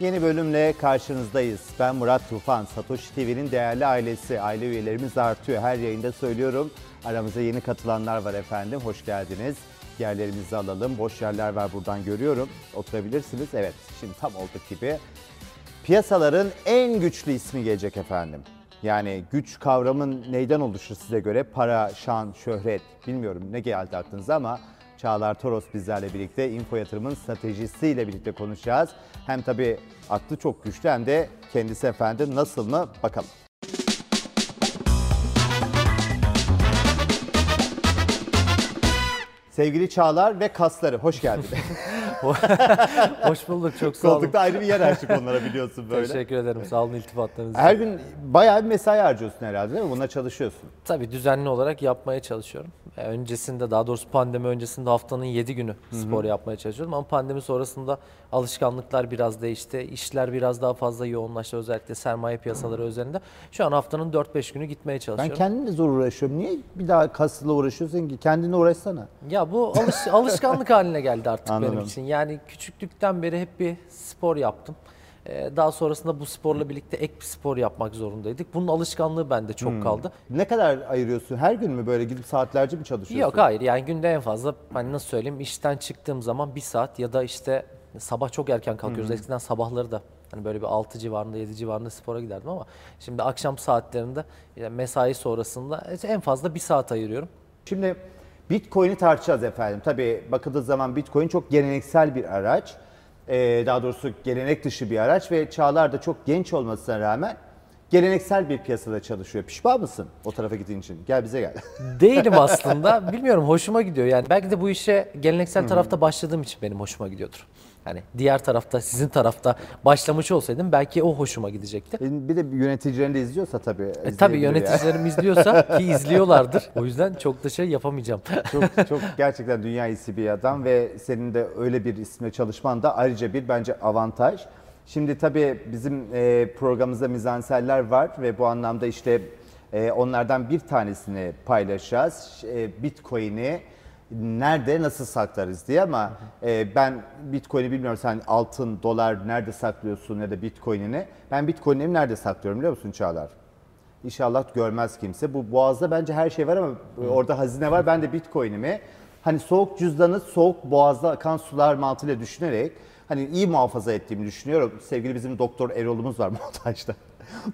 Yeni bölümle karşınızdayız. Ben Murat Tufan. Satoshi TV'nin değerli ailesi. Aile üyelerimiz artıyor. Her yayında söylüyorum. Aramıza yeni katılanlar var efendim. Hoş geldiniz. Yerlerimizi alalım. Boş yerler var buradan görüyorum. Oturabilirsiniz. Evet şimdi tam olduk gibi. Piyasaların en güçlü ismi gelecek efendim. Yani güç kavramın neyden oluşur size göre? Para, şan, şöhret bilmiyorum ne geldi aklınıza ama Çağlar Toros bizlerle birlikte info yatırımın stratejisiyle birlikte konuşacağız. Hem tabii aklı çok güçlü hem de kendisi efendim nasıl mı bakalım. Sevgili Çağlar ve kasları hoş geldin. Hoş bulduk çok sağ olun. Koltukta ayrı bir yer açtık onlara biliyorsun böyle. Teşekkür ederim sağ olun iltifatlarınız. Her gün bayağı bir mesai harcıyorsun herhalde değil mi? Buna çalışıyorsun. Tabii düzenli olarak yapmaya çalışıyorum. Öncesinde daha doğrusu pandemi öncesinde haftanın 7 günü spor yapmaya çalışıyordum. Ama pandemi sonrasında alışkanlıklar biraz değişti. İşler biraz daha fazla yoğunlaştı özellikle sermaye piyasaları üzerinde. Şu an haftanın 4-5 günü gitmeye Ben çalışıyorum. kendimle zor uğraşıyorum. Niye bir daha kasla uğraşıyorsun ki? Kendine uğraşsana. Ya bu alış- alışkanlık haline geldi artık Anladım. benim için. Yani küçüklükten beri hep bir spor yaptım. Ee, Daha sonrasında bu sporla birlikte ek bir spor yapmak zorundaydık. Bunun alışkanlığı bende çok kaldı. Ne kadar ayırıyorsun? Her gün mü böyle gidip saatlerce mi çalışıyorsun? Yok hayır yani günde en fazla hani nasıl söyleyeyim işten çıktığım zaman bir saat ya da işte sabah çok erken kalkıyoruz. Eskiden sabahları da hani böyle bir 6 civarında 7 civarında spora giderdim ama şimdi akşam saatlerinde yani mesai sonrasında en fazla bir saat ayırıyorum. Şimdi Bitcoin'i tartışacağız efendim. Tabii bakıldığı zaman Bitcoin çok geleneksel bir araç. Ee, daha doğrusu gelenek dışı bir araç ve Çağlar da çok genç olmasına rağmen geleneksel bir piyasada çalışıyor. Pişman mısın o tarafa gittiğin için? Gel bize gel. Değilim aslında. Bilmiyorum hoşuma gidiyor. Yani belki de bu işe geleneksel tarafta başladığım için benim hoşuma gidiyordur. Hani diğer tarafta, sizin tarafta başlamış olsaydım belki o hoşuma gidecekti. E, bir de yöneticilerin de izliyorsa tabii. E, tabii yöneticilerim izliyorsa ki izliyorlardır. O yüzden çok da şey yapamayacağım. çok çok gerçekten dünya iyisi bir adam ve senin de öyle bir isimle çalışman da ayrıca bir bence avantaj. Şimdi tabii bizim e, programımızda mizanseller var ve bu anlamda işte e, onlardan bir tanesini paylaşacağız. Bitcoin'i nerede nasıl saklarız diye ama e, ben Bitcoin'i bilmiyorum sen altın, dolar nerede saklıyorsun ya da Bitcoin'ini. Ben Bitcoin'imi nerede saklıyorum biliyor musun Çağlar? İnşallah görmez kimse. Bu boğazda bence her şey var ama orada hazine var. Ben de Bitcoin'imi hani soğuk cüzdanı soğuk boğazda akan sular mantığıyla düşünerek hani iyi muhafaza ettiğimi düşünüyorum. Sevgili bizim doktor Erol'umuz var montajda.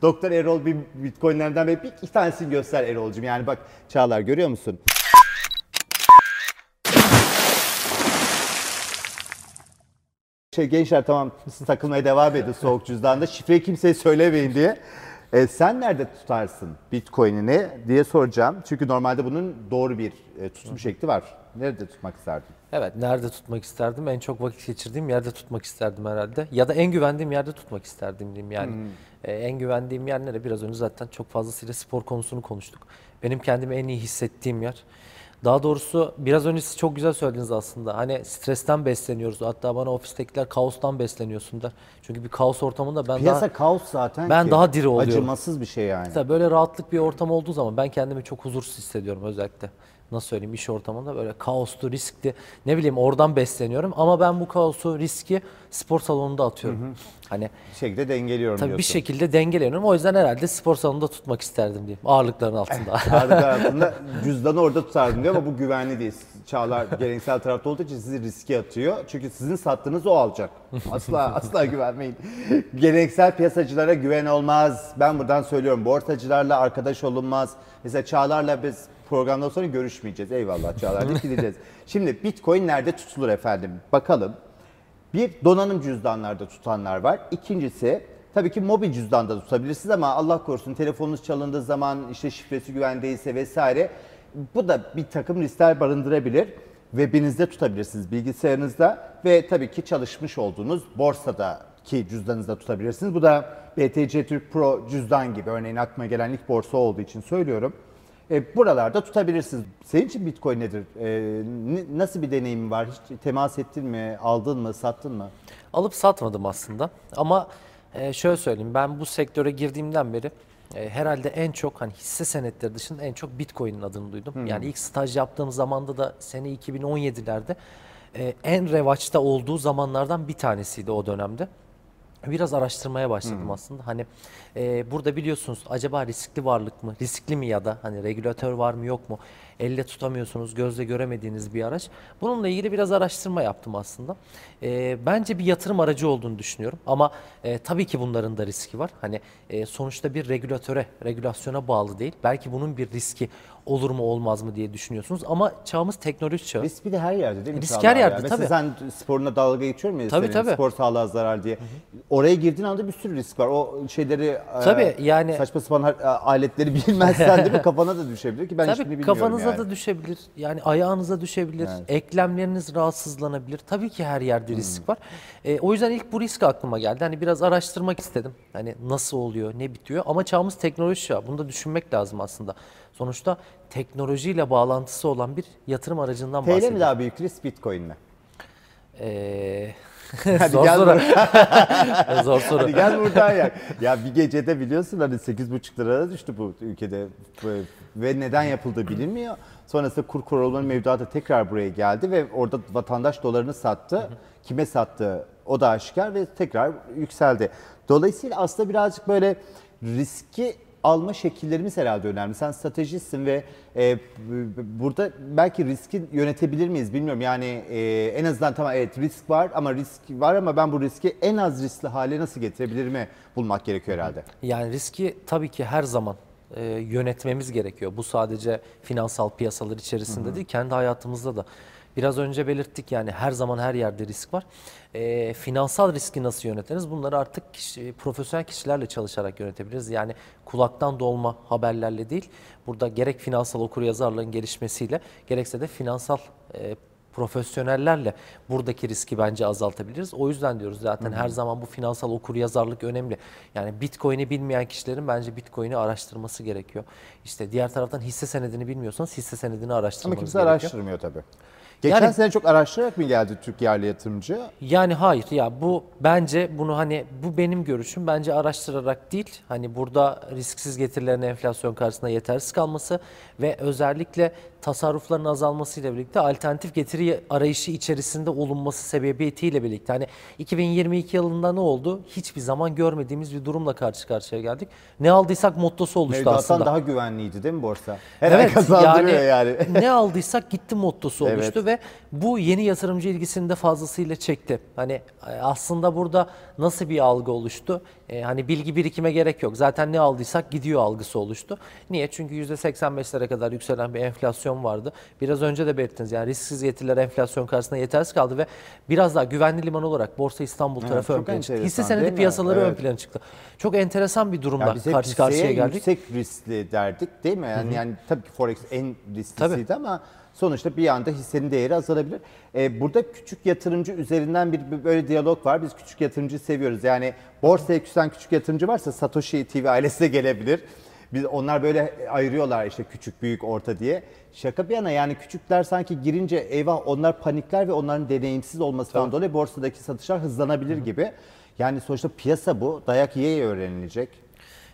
doktor Erol bir Bitcoin'lerden bir bir iki tanesini göster Erol'cum. Yani bak Çağlar görüyor musun? Şey gençler tamam takılmaya devam edin soğuk cüzdanda. Şifreyi kimseye söylemeyin diye. E, sen nerede tutarsın Bitcoin'ini diye soracağım. Çünkü normalde bunun doğru bir e, tutum şekli var. Nerede tutmak isterdin? Evet, nerede tutmak isterdim? En çok vakit geçirdiğim yerde tutmak isterdim herhalde. Ya da en güvendiğim yerde tutmak isterdim diyeyim yani. Ee, en güvendiğim yer nere? Biraz önce zaten çok fazlasıyla spor konusunu konuştuk. Benim kendimi en iyi hissettiğim yer. Daha doğrusu biraz önce siz çok güzel söylediniz aslında. Hani stresten besleniyoruz. Hatta bana ofistekiler kaostan besleniyorsun der. Çünkü bir kaos ortamında ben Piyasa daha... kaos zaten Ben ki. daha diri oluyorum. Acımasız bir şey yani. Mesela böyle rahatlık bir ortam olduğu zaman ben kendimi çok huzursuz hissediyorum özellikle. Nasıl söyleyeyim iş ortamında böyle kaoslu, riskli ne bileyim oradan besleniyorum ama ben bu kaosu, riski spor salonunda atıyorum. Hani Bir şekilde dengeliyorum tabii bir diyorsun. şekilde dengeleniyorum. O yüzden herhalde spor salonunda tutmak isterdim diyeyim. Ağırlıkların altında. Ağırlık altında cüzdanı orada tutardım diyor ama bu güvenli değil. Çağlar geleneksel tarafta olduğu için sizi riske atıyor. Çünkü sizin sattığınız o alacak. Asla asla güvenmeyin. Geleneksel piyasacılara güven olmaz. Ben buradan söylüyorum. Borsacılarla arkadaş olunmaz. Mesela Çağlar'la biz programdan sonra görüşmeyeceğiz. Eyvallah Çağlar deyip gideceğiz. Şimdi Bitcoin nerede tutulur efendim? Bakalım. Bir donanım cüzdanlarda tutanlar var. İkincisi tabii ki mobil cüzdanda da tutabilirsiniz ama Allah korusun telefonunuz çalındığı zaman işte şifresi güven değilse vesaire bu da bir takım riskler barındırabilir. Webinizde tutabilirsiniz bilgisayarınızda ve tabii ki çalışmış olduğunuz borsadaki cüzdanınızda tutabilirsiniz. Bu da BTC Türk Pro cüzdan gibi örneğin aklıma gelen ilk borsa olduğu için söylüyorum. E, buralarda tutabilirsiniz. Senin için Bitcoin nedir? E, nasıl bir deneyimin var? Hiç temas ettin mi? Aldın mı? Sattın mı? Alıp satmadım aslında. Ama e, şöyle söyleyeyim ben bu sektöre girdiğimden beri e, herhalde en çok hani hisse senetleri dışında en çok Bitcoin'in adını duydum. Yani ilk staj yaptığım zamanda da sene 2017'lerde e, en revaçta olduğu zamanlardan bir tanesiydi o dönemde. Biraz araştırmaya başladım aslında. Hani e, burada biliyorsunuz acaba riskli varlık mı, riskli mi ya da hani regülatör var mı yok mu? Elle tutamıyorsunuz, gözle göremediğiniz bir araç. Bununla ilgili biraz araştırma yaptım aslında. E, bence bir yatırım aracı olduğunu düşünüyorum. Ama e, tabii ki bunların da riski var. Hani e, sonuçta bir regülatöre, regülasyona bağlı değil. Belki bunun bir riski olur mu olmaz mı diye düşünüyorsunuz. Ama çağımız teknoloji çağı. Risk bir de her yerde değil mi? Risk her ya? yerde, Mesela tabii. sen sporuna dalga geçiyor muyuz? Tabii, senin? tabii. Spor sağlığa zarar diye. Oraya girdiğin anda bir sürü risk var. O şeyleri e, Tabii, yani- saçma sapan e, aletleri bilmezsen değil mi? Kafana da düşebilir ki ben hiçbirini Tabii bilmiyorum kafanıza yani. da düşebilir. Yani ayağınıza düşebilir. Evet. Eklemleriniz rahatsızlanabilir. Tabii ki her yerde Hmm. risk var. E, o yüzden ilk bu risk aklıma geldi. Hani biraz araştırmak istedim. Hani nasıl oluyor, ne bitiyor. Ama çağımız teknoloji çağı. Bunu da düşünmek lazım aslında. Sonuçta teknolojiyle bağlantısı olan bir yatırım aracından TL mi bahsediyoruz. daha büyük risk Bitcoin mi? Ee, Hadi zor gel soru. zor soru. Hadi gel buradan yak. Ya bir gecede biliyorsun hani 8,5 liraya düştü bu ülkede Ve- neden yapıldığı bilinmiyor. Sonrasında kur korumaları mevduatı tekrar buraya geldi ve orada vatandaş dolarını sattı. Kime sattı o da aşikar ve tekrar yükseldi. Dolayısıyla aslında birazcık böyle riski alma şekillerimiz herhalde önemli. Sen stratejistsin ve e, burada belki riski yönetebilir miyiz bilmiyorum. Yani e, en azından tamam evet risk var ama risk var ama ben bu riski en az riskli hale nasıl getirebilirimi bulmak gerekiyor herhalde. Yani riski tabii ki her zaman e, yönetmemiz gerekiyor. Bu sadece finansal piyasalar içerisinde değil, kendi hayatımızda da. Biraz önce belirttik yani her zaman her yerde risk var. E, finansal riski nasıl yönetiriz? Bunları artık kişi, profesyonel kişilerle çalışarak yönetebiliriz. Yani kulaktan dolma haberlerle değil. Burada gerek finansal okuryazarlığın gelişmesiyle gerekse de finansal e, profesyonellerle buradaki riski bence azaltabiliriz. O yüzden diyoruz zaten her zaman bu finansal okuryazarlık önemli. Yani Bitcoin'i bilmeyen kişilerin bence Bitcoin'i araştırması gerekiyor. İşte diğer taraftan hisse senedini bilmiyorsanız hisse senedini Ama araştırmanız kimse gerekiyor. araştırmıyor tabii. Geçen Yani- sene çok araştırarak mı geldi Türk yerli yatırımcı? Yani hayır ya bu bence bunu hani bu benim görüşüm bence araştırarak değil hani burada risksiz getirilerin enflasyon karşısında yetersiz kalması ve özellikle tasarrufların azalmasıyla birlikte alternatif getiri arayışı içerisinde olunması sebebiyetiyle birlikte hani 2022 yılında ne oldu? Hiçbir zaman görmediğimiz bir durumla karşı karşıya geldik. Ne aldıysak mottosu oluştu Mevduattan aslında. daha güvenliydi değil mi borsa? Her Evet kazandırıyor yani. ne aldıysak gitti mottosu Evet. oluştu ve bu yeni yatırımcı ilgisini de fazlasıyla çekti. Hani e, aslında burada nasıl bir algı oluştu? E, hani bilgi birikime gerek yok. Zaten ne aldıysak gidiyor algısı oluştu. Niye? Çünkü %85'lere kadar yükselen bir enflasyon vardı. Biraz önce de belirttiniz yani risksiz getiriler enflasyon karşısında yetersiz kaldı ve biraz daha güvenli liman olarak Borsa İstanbul Evet, tarafı ön plana çıktı. Hisse senedi piyasaları ön Evet. plana çıktı. Çok enteresan bir durumla Ya biz hep karşı karşıya geldik. yüksek riskli derdik değil mi? Yani, yani tabii ki Forex en risklisiydi Tabii. ama sonuçta bir anda hissenin değeri azalabilir. Ee, burada küçük yatırımcı üzerinden bir, bir böyle diyalog var. Biz küçük yatırımcıyı seviyoruz. Yani borsaya küsen küçük yatırımcı varsa Satoshi TV ailesi de gelebilir. Biz onlar böyle ayırıyorlar işte küçük, büyük, orta diye. Şaka bir yana yani küçükler sanki girince eyvah onlar panikler ve onların deneyimsiz olmasından dolayı borsadaki satışlar hızlanabilir gibi. Yani sonuçta piyasa bu. Dayak yiye öğrenilecek.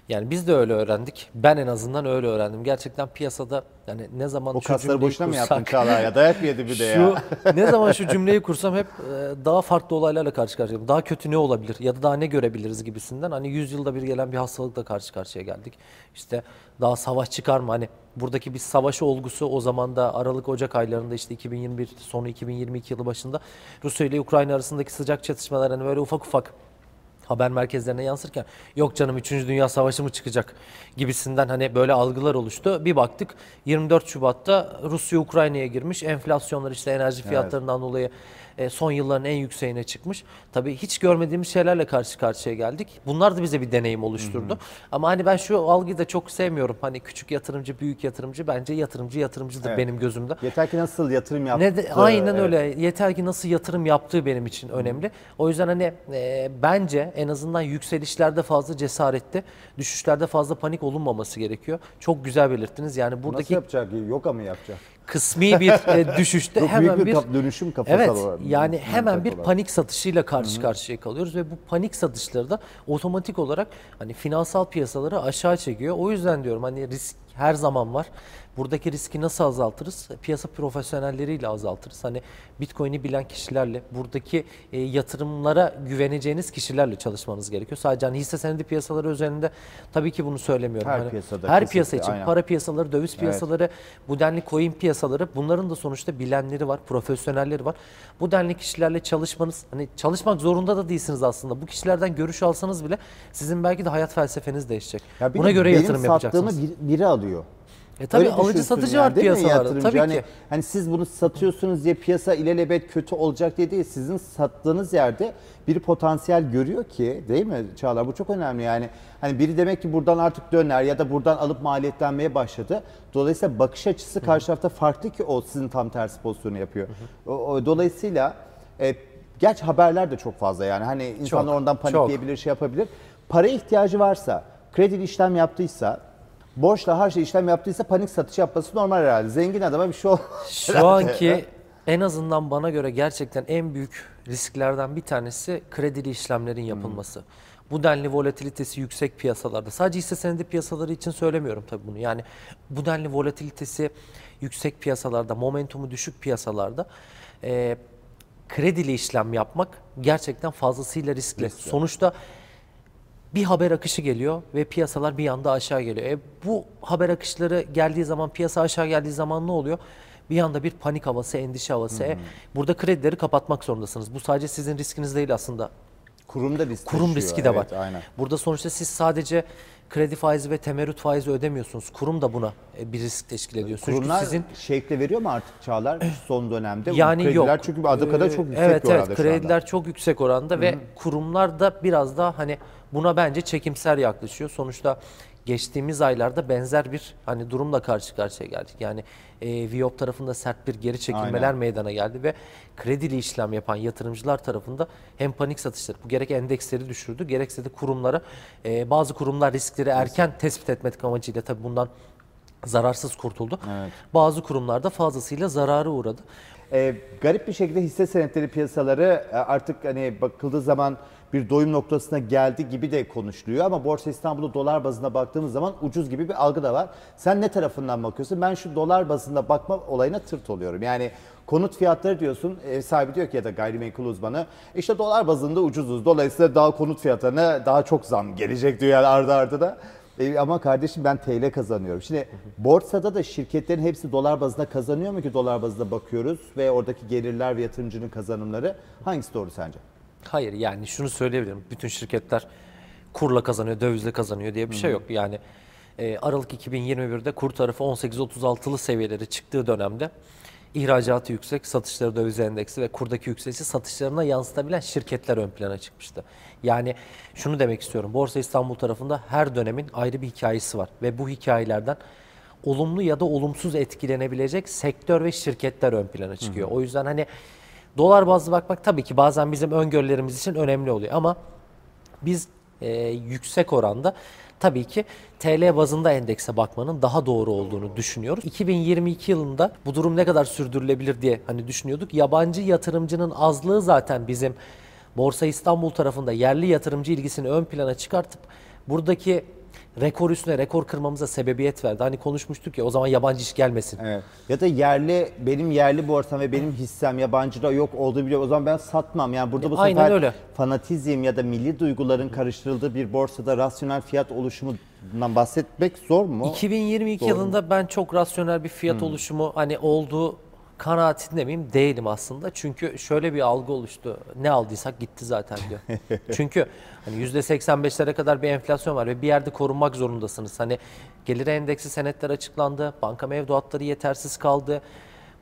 Yani biz de öyle öğrendik. Ben en azından öyle öğrendim. Gerçekten piyasada yani ne zaman O şu kasları cümleyi boşuna mı kursak- yaptın Çağlar ya? Dayak mı yedi bir de ya? Şu ne zaman şu cümleyi kursam hep e, daha farklı olaylarla karşı karşıyayım. Daha kötü ne olabilir ya da daha ne görebiliriz gibisinden. Hani 100 yılda bir gelen bir hastalıkla karşı karşıya geldik. İşte daha savaş çıkar mı? Hani buradaki bir savaş olgusu o zaman da Aralık Ocak aylarında işte 2021 sonu 2022 yılı başında Rusya ile Ukrayna arasındaki sıcak çatışmalar hani böyle ufak ufak haber merkezlerine yansırken yok canım 3. Dünya Savaşı mı çıkacak gibisinden hani böyle algılar oluştu. Bir baktık 24 Şubat'ta Rusya Ukrayna'ya girmiş. Enflasyonlar işte enerji fiyatlarından dolayı e, son yılların en yükseğine çıkmış. Tabii hiç görmediğimiz şeylerle karşı karşıya geldik. Bunlar da bize bir deneyim oluşturdu. Ama hani ben şu algıyı da çok sevmiyorum. Hani küçük yatırımcı, büyük yatırımcı bence yatırımcı yatırımcıdır Evet. benim gözümde. Yeter ki nasıl yatırım yaptı. Ne de, aynen Evet. öyle. Yeter ki nasıl yatırım yaptığı benim için önemli. O yüzden hani e, bence en azından yükselişlerde fazla cesaretli, düşüşlerde fazla panik olunmaması gerekiyor. Çok güzel belirttiniz. Yani Nasıl buradaki yapacak? Yoga mı yapacak? Kısmi bir e, düşüşte Çok hemen büyük bir bir dönüşüm kafasal Evet olarak. yani hemen bir olarak. panik satışıyla karşı karşıya kalıyoruz ve bu panik satışları da otomatik olarak hani finansal piyasaları aşağı çekiyor. O yüzden diyorum hani risk her zaman var. Buradaki riski nasıl azaltırız? Piyasa profesyonelleriyle azaltırız. Hani Bitcoin'i bilen kişilerle, buradaki e, yatırımlara güveneceğiniz kişilerle çalışmanız gerekiyor. Sadece hani hisse senedi piyasaları üzerinde tabii ki bunu söylemiyorum. Her Hani piyasada her piyasa için aynen. para piyasaları, döviz piyasaları, bu denli coin piyasaları bunların da sonuçta bilenleri var, profesyonelleri var. Bu denli kişilerle çalışmanız, hani çalışmak zorunda da değilsiniz aslında. Bu kişilerden görüş alsanız bile sizin belki de hayat felsefeniz değişecek. Ya Buna göre benim yatırım sattığımı yapacaksınız. bir- biri alıyor. E tabii Öyle alıcı satıcı yani, var piyasalarda. yatırımcı? Tabii hani, ki. Hani siz bunu satıyorsunuz diye piyasa ilelebet kötü olacak diye değil. Sizin sattığınız yerde bir potansiyel görüyor ki değil mi Çağlar? Bu çok önemli yani. Hani biri demek ki buradan artık döner ya da buradan alıp maliyetlenmeye başladı. Dolayısıyla bakış açısı karşı tarafta farklı ki o sizin tam tersi pozisyonu yapıyor. O, o- dolayısıyla e, gerçi haberler de çok fazla yani. Hani insanlar Çok, ondan çok. panikleyebilir, şey yapabilir. Para ihtiyacı varsa, kredili işlem yaptıysa borçla her şey işlem yaptıysa panik satış yapması normal herhalde. Zengin adama bir şey olmaz. Şu anki en azından bana göre gerçekten en büyük risklerden bir tanesi kredili işlemlerin yapılması. Bu denli volatilitesi yüksek piyasalarda. Sadece hisse senedi piyasaları için söylemiyorum tabii bunu. Yani bu denli volatilitesi yüksek piyasalarda, momentumu düşük piyasalarda e, kredili işlem yapmak gerçekten fazlasıyla riskli. Sonuçta bir haber akışı geliyor ve piyasalar bir anda aşağı geliyor. E, bu haber akışları geldiği zaman, piyasa aşağı geldiği zaman ne oluyor? Bir anda bir panik havası, endişe havası. E, burada kredileri kapatmak zorundasınız. Bu sadece sizin riskiniz değil aslında. Kurumda risk Kurum riski de var. Evet, aynen. Burada sonuçta siz sadece kredi faizi ve temerrüt faizi ödemiyorsunuz. Kurum da buna e, bir risk teşkil ediyor. Çünkü Kurumlar sizin şevkle veriyor mu artık Çağlar son dönemde? Yani krediler yok. çünkü adı kadar çok Ee, yüksek evet, bir oranda evet, krediler çok yüksek oranda ve kurumlar da biraz daha hani buna bence çekimser yaklaşıyor. Sonuçta geçtiğimiz aylarda benzer bir hani durumla karşı karşıya geldik. Yani e, Viyop tarafında sert bir geri çekilmeler Aynen. meydana geldi ve kredili işlem yapan yatırımcılar tarafında hem panik satışları bu gerek endeksleri düşürdü gerekse de kurumlara e, bazı kurumlar riskleri erken tespit etmek amacıyla tabii bundan zararsız kurtuldu. Bazı kurumlar da fazlasıyla zarara uğradı. Ee, garip bir şekilde hisse senetleri piyasaları e, artık hani bakıldığı zaman bir doyum noktasına geldi gibi de konuşuluyor ama Borsa İstanbul'da dolar bazında baktığımız zaman ucuz gibi bir algı da var. Sen ne tarafından bakıyorsun? Ben şu dolar bazında bakma olayına tırt oluyorum. Yani konut fiyatları diyorsun, ev sahibi diyor ki ya da gayrimenkul uzmanı işte dolar bazında ucuzuz. Dolayısıyla daha konut fiyatlarına daha çok zam gelecek diyor yani ardı ardına. E, ama kardeşim ben TL kazanıyorum. Şimdi borsada da şirketlerin hepsi dolar bazında kazanıyor mu ki dolar bazında bakıyoruz ve oradaki gelirler ve yatırımcının kazanımları hangisi doğru sence? Hayır yani şunu söyleyebilirim. Bütün şirketler kurla kazanıyor, dövizle kazanıyor diye bir şey yok. Yani e, Aralık 2021'de kur tarafı 18.36'lı seviyeleri çıktığı dönemde ihracatı yüksek, satışları döviz endeksi ve kurdaki yükselişi satışlarına yansıtabilen şirketler ön plana çıkmıştı. Yani şunu demek istiyorum. Borsa İstanbul tarafında her dönemin ayrı bir hikayesi var ve bu hikayelerden olumlu ya da olumsuz etkilenebilecek sektör ve şirketler ön plana çıkıyor. O yüzden hani dolar bazlı bakmak tabii ki bazen bizim öngörülerimiz için önemli oluyor ama biz e, yüksek oranda tabii ki TL bazında endekse bakmanın daha doğru olduğunu düşünüyoruz. 2022 yılında bu durum ne kadar sürdürülebilir diye hani düşünüyorduk. Yabancı yatırımcının azlığı zaten bizim Borsa İstanbul tarafında yerli yatırımcı ilgisini ön plana çıkartıp buradaki rekor üstüne rekor kırmamıza sebebiyet verdi. Hani konuşmuştuk ya o zaman yabancı iş gelmesin. Evet. Ya da yerli benim yerli borsam ve benim hissem yabancıda yok olduğu biliyor. O zaman ben satmam. Yani burada bu Aynen sefer öyle. fanatizm ya da milli duyguların karıştırıldığı bir borsada rasyonel fiyat oluşumundan bahsetmek zor mu? 2022 Doğru mu? yılında ben çok rasyonel bir fiyat oluşumu hani olduğu kanaatinde miyim? Değilim aslında. Çünkü şöyle bir algı oluştu. Ne aldıysak gitti zaten diyor. Çünkü hani %85'lere kadar bir enflasyon var ve bir yerde korunmak zorundasınız. Hani gelir endeksi senetler açıklandı. Banka mevduatları yetersiz kaldı.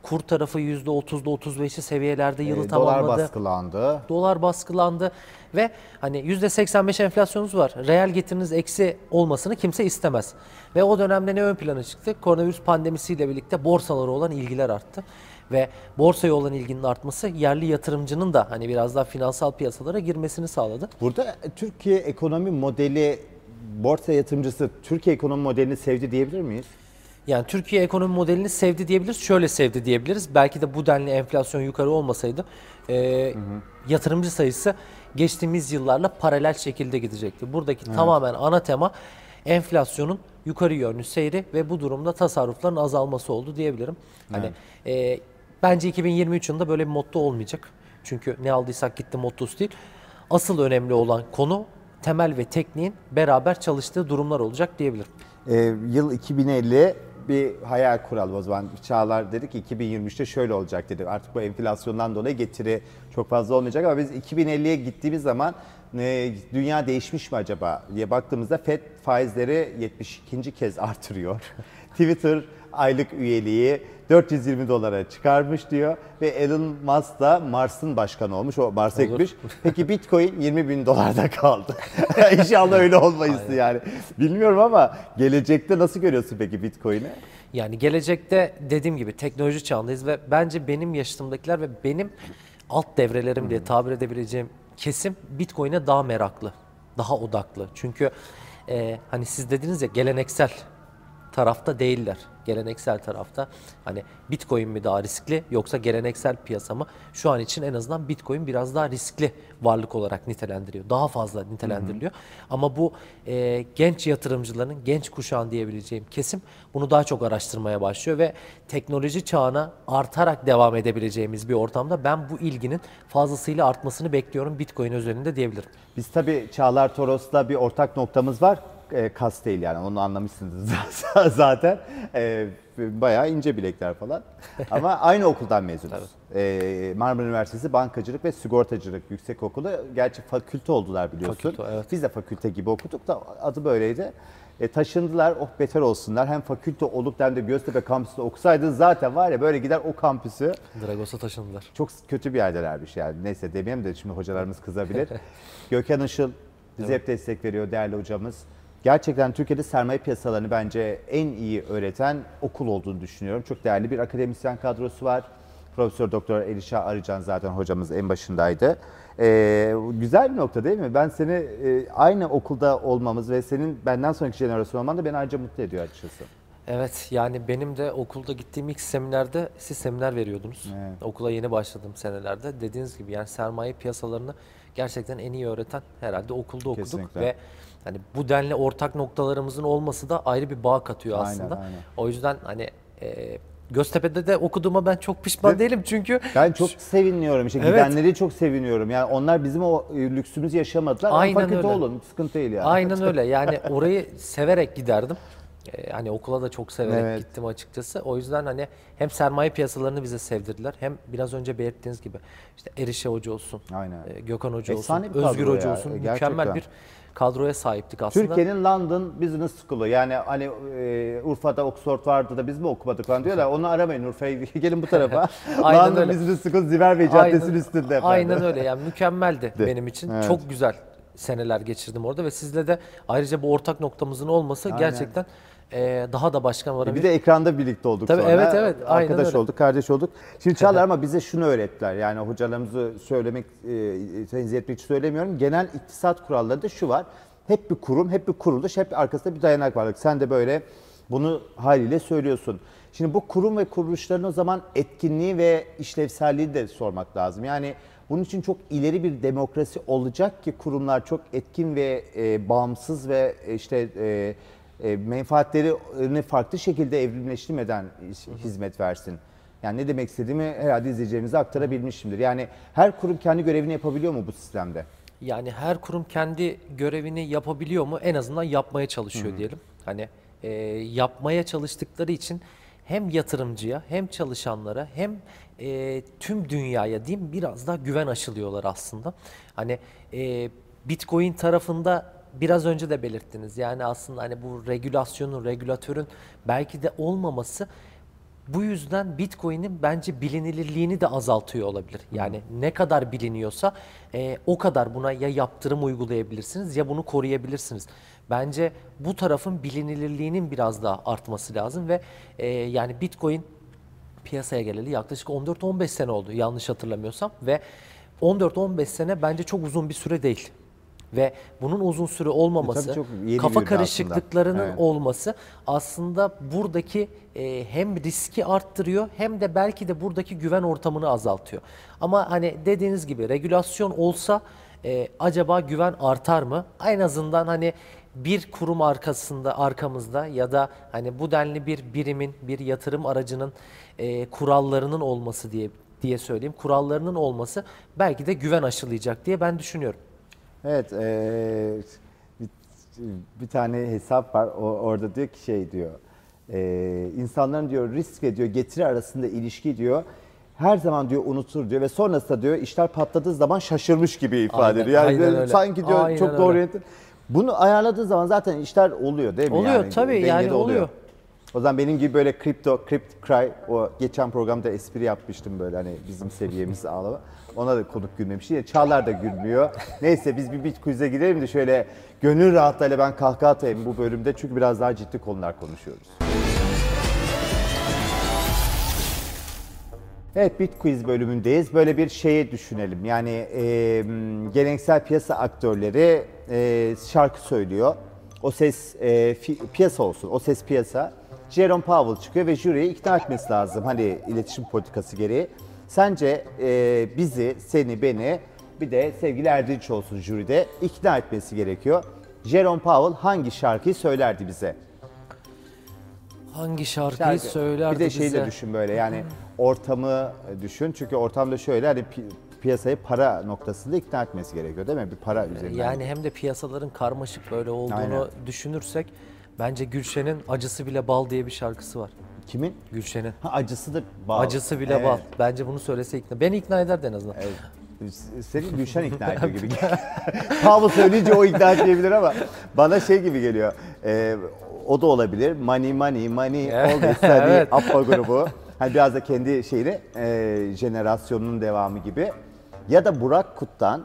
Kur tarafı %30'da 35'li seviyelerde yılı dolar tamamladı baskılandı. dolar baskılandı ve hani %85 enflasyonunuz var. Reel getiriniz eksi olmasını kimse istemez. Ve o dönemde ne ön plana çıktı? Koronavirüs pandemisiyle birlikte borsalara olan ilgiler arttı. Ve borsaya olan ilginin artması yerli yatırımcının da hani biraz daha finansal piyasalara girmesini sağladı. Burada Türkiye ekonomi modeli borsa yatırımcısı Türkiye ekonomi modelini sevdi diyebilir miyiz? Yani Türkiye ekonomi modelini sevdi diyebiliriz. Şöyle sevdi diyebiliriz. Belki de bu denli enflasyon yukarı olmasaydı e, yatırımcı sayısı geçtiğimiz yıllarla paralel şekilde gidecekti. Buradaki tamamen ana tema enflasyonun yukarı yönlü seyri ve bu durumda tasarrufların azalması oldu diyebilirim. Hani e, bence 2023 yılında böyle bir motto olmayacak. Çünkü ne aldıysak gitti mottosu değil. Asıl önemli olan konu temel ve tekniğin beraber çalıştığı durumlar olacak diyebilirim. Ee, yıl 2050 bir hayal kuralım o zaman. Çağlar dedi ki 2023'te şöyle olacak dedi. Artık bu enflasyondan dolayı getiri çok fazla olmayacak ama biz 2050'ye gittiğimiz zaman e, dünya değişmiş mi acaba diye baktığımızda FED faizleri 72. kez artırıyor. Twitter aylık üyeliği 420 dolara çıkarmış diyor ve Elon Musk da Mars'ın başkanı olmuş. O Mars'a gitmiş. Peki Bitcoin 20 bin dolarda kaldı. İnşallah öyle olmayız yani. Bilmiyorum ama gelecekte nasıl görüyorsun peki Bitcoin'i? Yani gelecekte dediğim gibi teknoloji çağındayız ve bence benim yaşımdakiler ve benim alt devrelerim diye tabir edebileceğim kesim Bitcoin'e daha meraklı, daha odaklı. Çünkü e, hani siz dediniz ya geleneksel tarafta değiller. Geleneksel tarafta hani Bitcoin mi daha riskli yoksa geleneksel piyasa mı? Şu an için en azından Bitcoin biraz daha riskli varlık olarak nitelendiriyor. Daha fazla nitelendiriliyor. Ama bu e, genç yatırımcıların, genç kuşağın diyebileceğim kesim bunu daha çok araştırmaya başlıyor ve teknoloji çağına artarak devam edebileceğimiz bir ortamda ben bu ilginin fazlasıyla artmasını bekliyorum Bitcoin özelinde diyebilirim. Biz tabii Çağlar Toros'la bir ortak noktamız var. E, kas değil yani onu anlamışsınız zaten. E, bayağı ince bilekler falan. Ama aynı okuldan mezunuz. E, Marmara Üniversitesi Bankacılık ve Sigortacılık Yüksekokulu. Gerçi fakülte oldular biliyorsun. Fakülte, evet. Biz de fakülte gibi okuduk da adı böyleydi. E, taşındılar, oh beter olsunlar. Hem fakülte olup hem de Göztepe kampüsünde okusaydınız zaten var ya böyle gider o kampüsü Dragos'a taşındılar. çok kötü bir yerdelermiş yani. Neyse demeyeyim de şimdi hocalarımız kızabilir. Gökhan Işıl bize hep destek veriyor değerli hocamız. Gerçekten Türkiye'de sermaye piyasalarını bence en iyi öğreten okul olduğunu düşünüyorum. Çok değerli bir akademisyen kadrosu var. Profesör Doktor Elişa Arıcan zaten hocamız en başındaydı. Ee, güzel bir nokta değil mi? Ben seni e, aynı okulda olmamız ve senin benden sonraki jenerasyon olman da beni ayrıca mutlu ediyor açıkçası. Evet yani benim de okulda gittiğim ilk seminerde siz seminer veriyordunuz. Evet. Okula yeni başladığım senelerde. Dediğiniz gibi yani sermaye piyasalarını gerçekten en iyi öğreten herhalde okulda okuduk. Kesinlikle. Ve hani bu denli ortak noktalarımızın olması da ayrı bir bağ katıyor aslında. aynen. O yüzden hani e, Göztepe'de de okuduğuma ben çok pişman Değil değilim çünkü Ben çok seviniyorum işte Evet. gidenleri çok seviniyorum. Yani onlar bizim o e, lüksümüzü yaşamadılar. Ama Aynen fakülte öyle. olun sıkıntı değil yani. Aynen öyle. Yani orayı severek giderdim. Ee, hani okula da çok severek Evet. gittim açıkçası. O yüzden hani hem sermaye piyasalarını bize sevdirdiler hem biraz önce belirttiğiniz gibi işte Erişe Hoca olsun, Aynen. e, Gökhan Hoca Efsane olsun, Özgür Hoca ya, olsun. e, Mükemmel gerçekten. bir kadroya sahiptik aslında. Türkiye'nin London Business School'u yani hani e, Urfa'da Oxford vardı da biz mi okumadık falan diyorlar. Onu aramayın Urfa'ya gelin bu tarafa. Aynen London öyle. Business School Ziver Bey Caddesi'nin üstünde efendim. Aynen öyle yani mükemmeldi De. benim için. Evet. Çok güzel seneler geçirdim orada ve sizle de ayrıca bu ortak noktamızın olması Aynen. gerçekten e, daha da başkan E varabilir. Bir de ekranda birlikte olduk Tabii, sonra. evet, evet, Arkadaş öyle. olduk, kardeş olduk. Şimdi Çağlar ama bize şunu öğrettiler. Yani hocalarımızı söylemek, e, tenzih etmek için söylemiyorum. Genel iktisat kurallarında şu var. Hep bir kurum, hep bir kuruluş, hep arkasında bir dayanak var. Sen de böyle bunu haliyle söylüyorsun. Şimdi bu kurum ve kuruluşların o zaman etkinliği ve işlevselliği de sormak lazım. Yani bunun için çok ileri bir demokrasi olacak ki kurumlar çok etkin ve e, bağımsız ve e, işte e, e, menfaatlerini farklı şekilde evrimleştirmeden hizmet versin. Yani ne demek istediğimi herhalde izleyicilerimize aktarabilmişimdir. Yani her kurum kendi görevini yapabiliyor mu bu sistemde? Yani her kurum kendi görevini yapabiliyor mu? En azından yapmaya çalışıyor diyelim. Hani e, yapmaya çalıştıkları için hem yatırımcıya hem çalışanlara hem e, tüm dünyaya diyeyim biraz daha güven aşılıyorlar aslında. Hani e, Bitcoin tarafında biraz önce de belirttiniz. Yani aslında hani bu regülasyonun, regülatörün belki de olmaması bu yüzden Bitcoin'in bence bilinirliğini de azaltıyor olabilir. Yani ne kadar biliniyorsa e, o kadar buna ya yaptırım uygulayabilirsiniz ya bunu koruyabilirsiniz. Bence bu tarafın bilinirliğinin biraz daha artması lazım ve e, yani Bitcoin piyasaya geleli yaklaşık 14-15 sene oldu yanlış hatırlamıyorsam ve 14-15 sene bence çok uzun bir süre değil. ve bunun uzun süre olmaması, E, tabii çok kafa karışıklıklarının aslında. Evet. olması aslında buradaki e, hem riski arttırıyor hem de belki de buradaki güven ortamını azaltıyor. Ama hani dediğiniz gibi regülasyon olsa e, acaba güven artar mı? En azından hani bir kurum arkasında arkamızda ya da hani bu denli bir birimin bir yatırım aracının e, kurallarının olması diye diye söyleyeyim kurallarının olması belki de güven aşılayacak diye ben düşünüyorum. Evet, eee, bir, bir tane hesap var. O, orada diyor ki şey diyor. eee, insanların diyor risk ve diyor getiri arasında ilişki diyor. Her zaman diyor unutur diyor ve sonrasında diyor işler patladığı zaman şaşırmış gibi ifade Aynen, ediyor. Yani aynen öyle. sanki diyor Aynen çok doğru öyle. yönetim. Bunu ayarladığı zaman zaten işler oluyor değil mi? Oluyor, yani, tabii, yani oluyor. O zaman benim gibi böyle kripto, crypt cry o geçen programda espri yapmıştım böyle hani bizim seviyemiz ağlama. Ona da konuk gülmemiş. Yine Çağlar da gülmüyor. Neyse biz bir bit quiz'e girelim de şöyle gönül rahatlığıyla ben kahkaha atayım bu bölümde çünkü biraz daha ciddi konular konuşuyoruz. Evet Bit Quiz bölümündeyiz. Böyle bir şeyi düşünelim. Yani e, geleneksel piyasa aktörleri e, şarkı söylüyor. O ses e, fi- piyasa olsun. O ses piyasa. Jerome Powell çıkıyor ve jüriyi ikna etmesi lazım. Hani iletişim politikası gereği. Sence e, bizi, seni, beni bir de sevgili Erdinç olsun jüride ikna etmesi gerekiyor. Jerome Powell hangi şarkıyı söylerdi bize? Hangi şarkıyı Şarkı. söylerdi Bir de şeyi bize? de düşün böyle yani ortamı düşün. Çünkü ortamda şöyle hani piyasayı para noktasında ikna etmesi gerekiyor değil mi? Bir para üzerinden. Yani hem de piyasaların karmaşık böyle olduğunu Aynen. düşünürsek bence Gülşen'in Acısı Bile Bal diye bir şarkısı var. Kimin? Gülşen'in. Ha, acısı da bal. Acısı Bile Evet. Bal. Bence bunu söylese ikna. Beni ikna ederdi en azından. Evet. Seni Gülşen ikna ediyor gibi. Pablo söyleyince o ikna etmeyebilir ama bana şey gibi geliyor. Ee, o da olabilir. Money money money all this Evet. Appa grubu. Hani biraz da kendi şeyini e, jenerasyonunun devamı gibi. Ya da Burak Kut'tan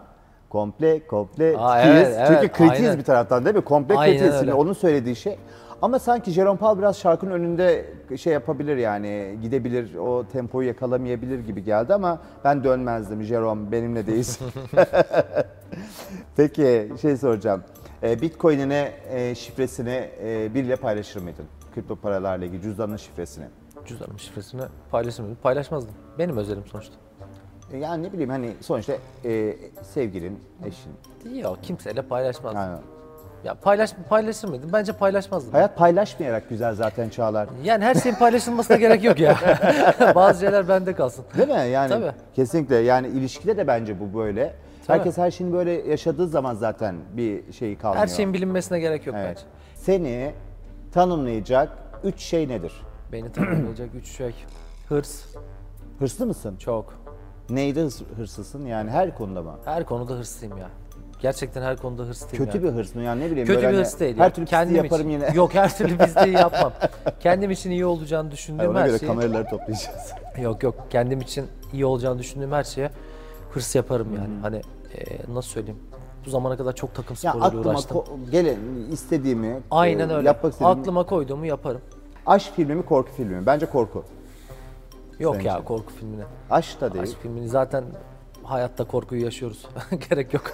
komple komple Aa, tiyiz. evet, Çünkü evet, kritiyiz aynen. bir taraftan değil mi? Komple Aynen kritiyiz öyle. şimdi onun söylediği şey. Ama sanki Jerome Powell biraz şarkının önünde şey yapabilir yani gidebilir o tempoyu yakalamayabilir gibi geldi ama ben dönmezdim Jerome benimle değilsin. Peki şey soracağım. E, Bitcoin'ine e, şifresini e, biriyle paylaşır mıydın? Kripto paralarla ilgili cüzdanın şifresini. Cüzdanım şifresini paylaşır mıydım? Paylaşmazdım. Benim özelim sonuçta. E, yani ne bileyim hani sonuçta e, sevgilin, eşin. Yok kimseyle paylaşmazdım. Yani Ya paylaş paylaşır mıydım? Bence paylaşmazdım. hayat paylaşmayarak güzel zaten Çağlar. Yani her şeyin paylaşılmasına gerek yok ya. Bazı şeyler bende kalsın. Değil mi? Yani Tabii. kesinlikle. Yani ilişkide de bence bu böyle. Tabii. Herkes her şeyini böyle yaşadığı zaman zaten bir şey kalmıyor. Her şeyin bilinmesine gerek yok Evet. bence. Seni tanımlayacak üç şey nedir? Beni tanımlayacak üç şey. Hırs, Hırslı mısın? çok. Neyde hırs- hırslısın? Yani her konuda mı? Her konuda hırslıyım ya. Gerçekten her konuda hırslıyım Kötü ya. bir hırs mı? Yani ne bileyim Kötü böyle bir hani hırs değil. Her ya. türlü pisliği Kendim yaparım için. yine. Yok her türlü pisliği yapmam. Kendim için iyi olacağını düşündüğüm Ona her göre şeyi. kameraları toplayacağız. Yok yok kendim için iyi olacağını düşündüğüm her şeye hırs yaparım yani. Hani e, nasıl söyleyeyim? Bu zamana kadar çok takım ya sporuyla aklıma uğraştım. ko- gelen istediğimi Aynen e, öyle. yapmak istediğimi. Aklıma koyduğumu yaparım. Aşk filmi mi korku filmi mi? Bence korku. Yok Sence? ya korku filmine. Aşk da değil. Aşk filmini zaten hayatta korkuyu yaşıyoruz. Gerek yok.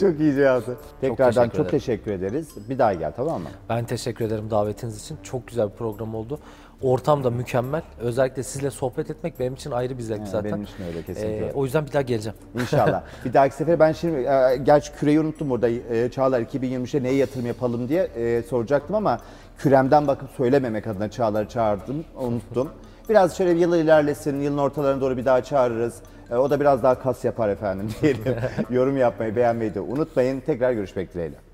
çok iyi cevaptı. Tekrardan teşekkür çok teşekkür ederiz. Bir daha gel tamam mı? Ben teşekkür ederim davetiniz için. Çok güzel bir program oldu. Ortam da mükemmel. Özellikle sizle sohbet etmek benim için ayrı bir zevk He, zaten. benim için öyle, kesinlikle. Ee, o yüzden bir daha geleceğim. İnşallah. bir dahaki sefere ben şimdi e, gerçi küreyi unuttum burada. E, Çağlar 2023'e neye yatırım yapalım diye e, soracaktım ama küremden bakıp söylememek adına Çağlar'ı çağırdım. Unuttum. Biraz şöyle bir yıl ilerlesin. Yılın ortalarına doğru bir daha çağırırız. E, o da biraz daha kas yapar efendim diyelim. Yorum yapmayı, beğenmeyi de unutmayın. Tekrar görüşmek dileğiyle.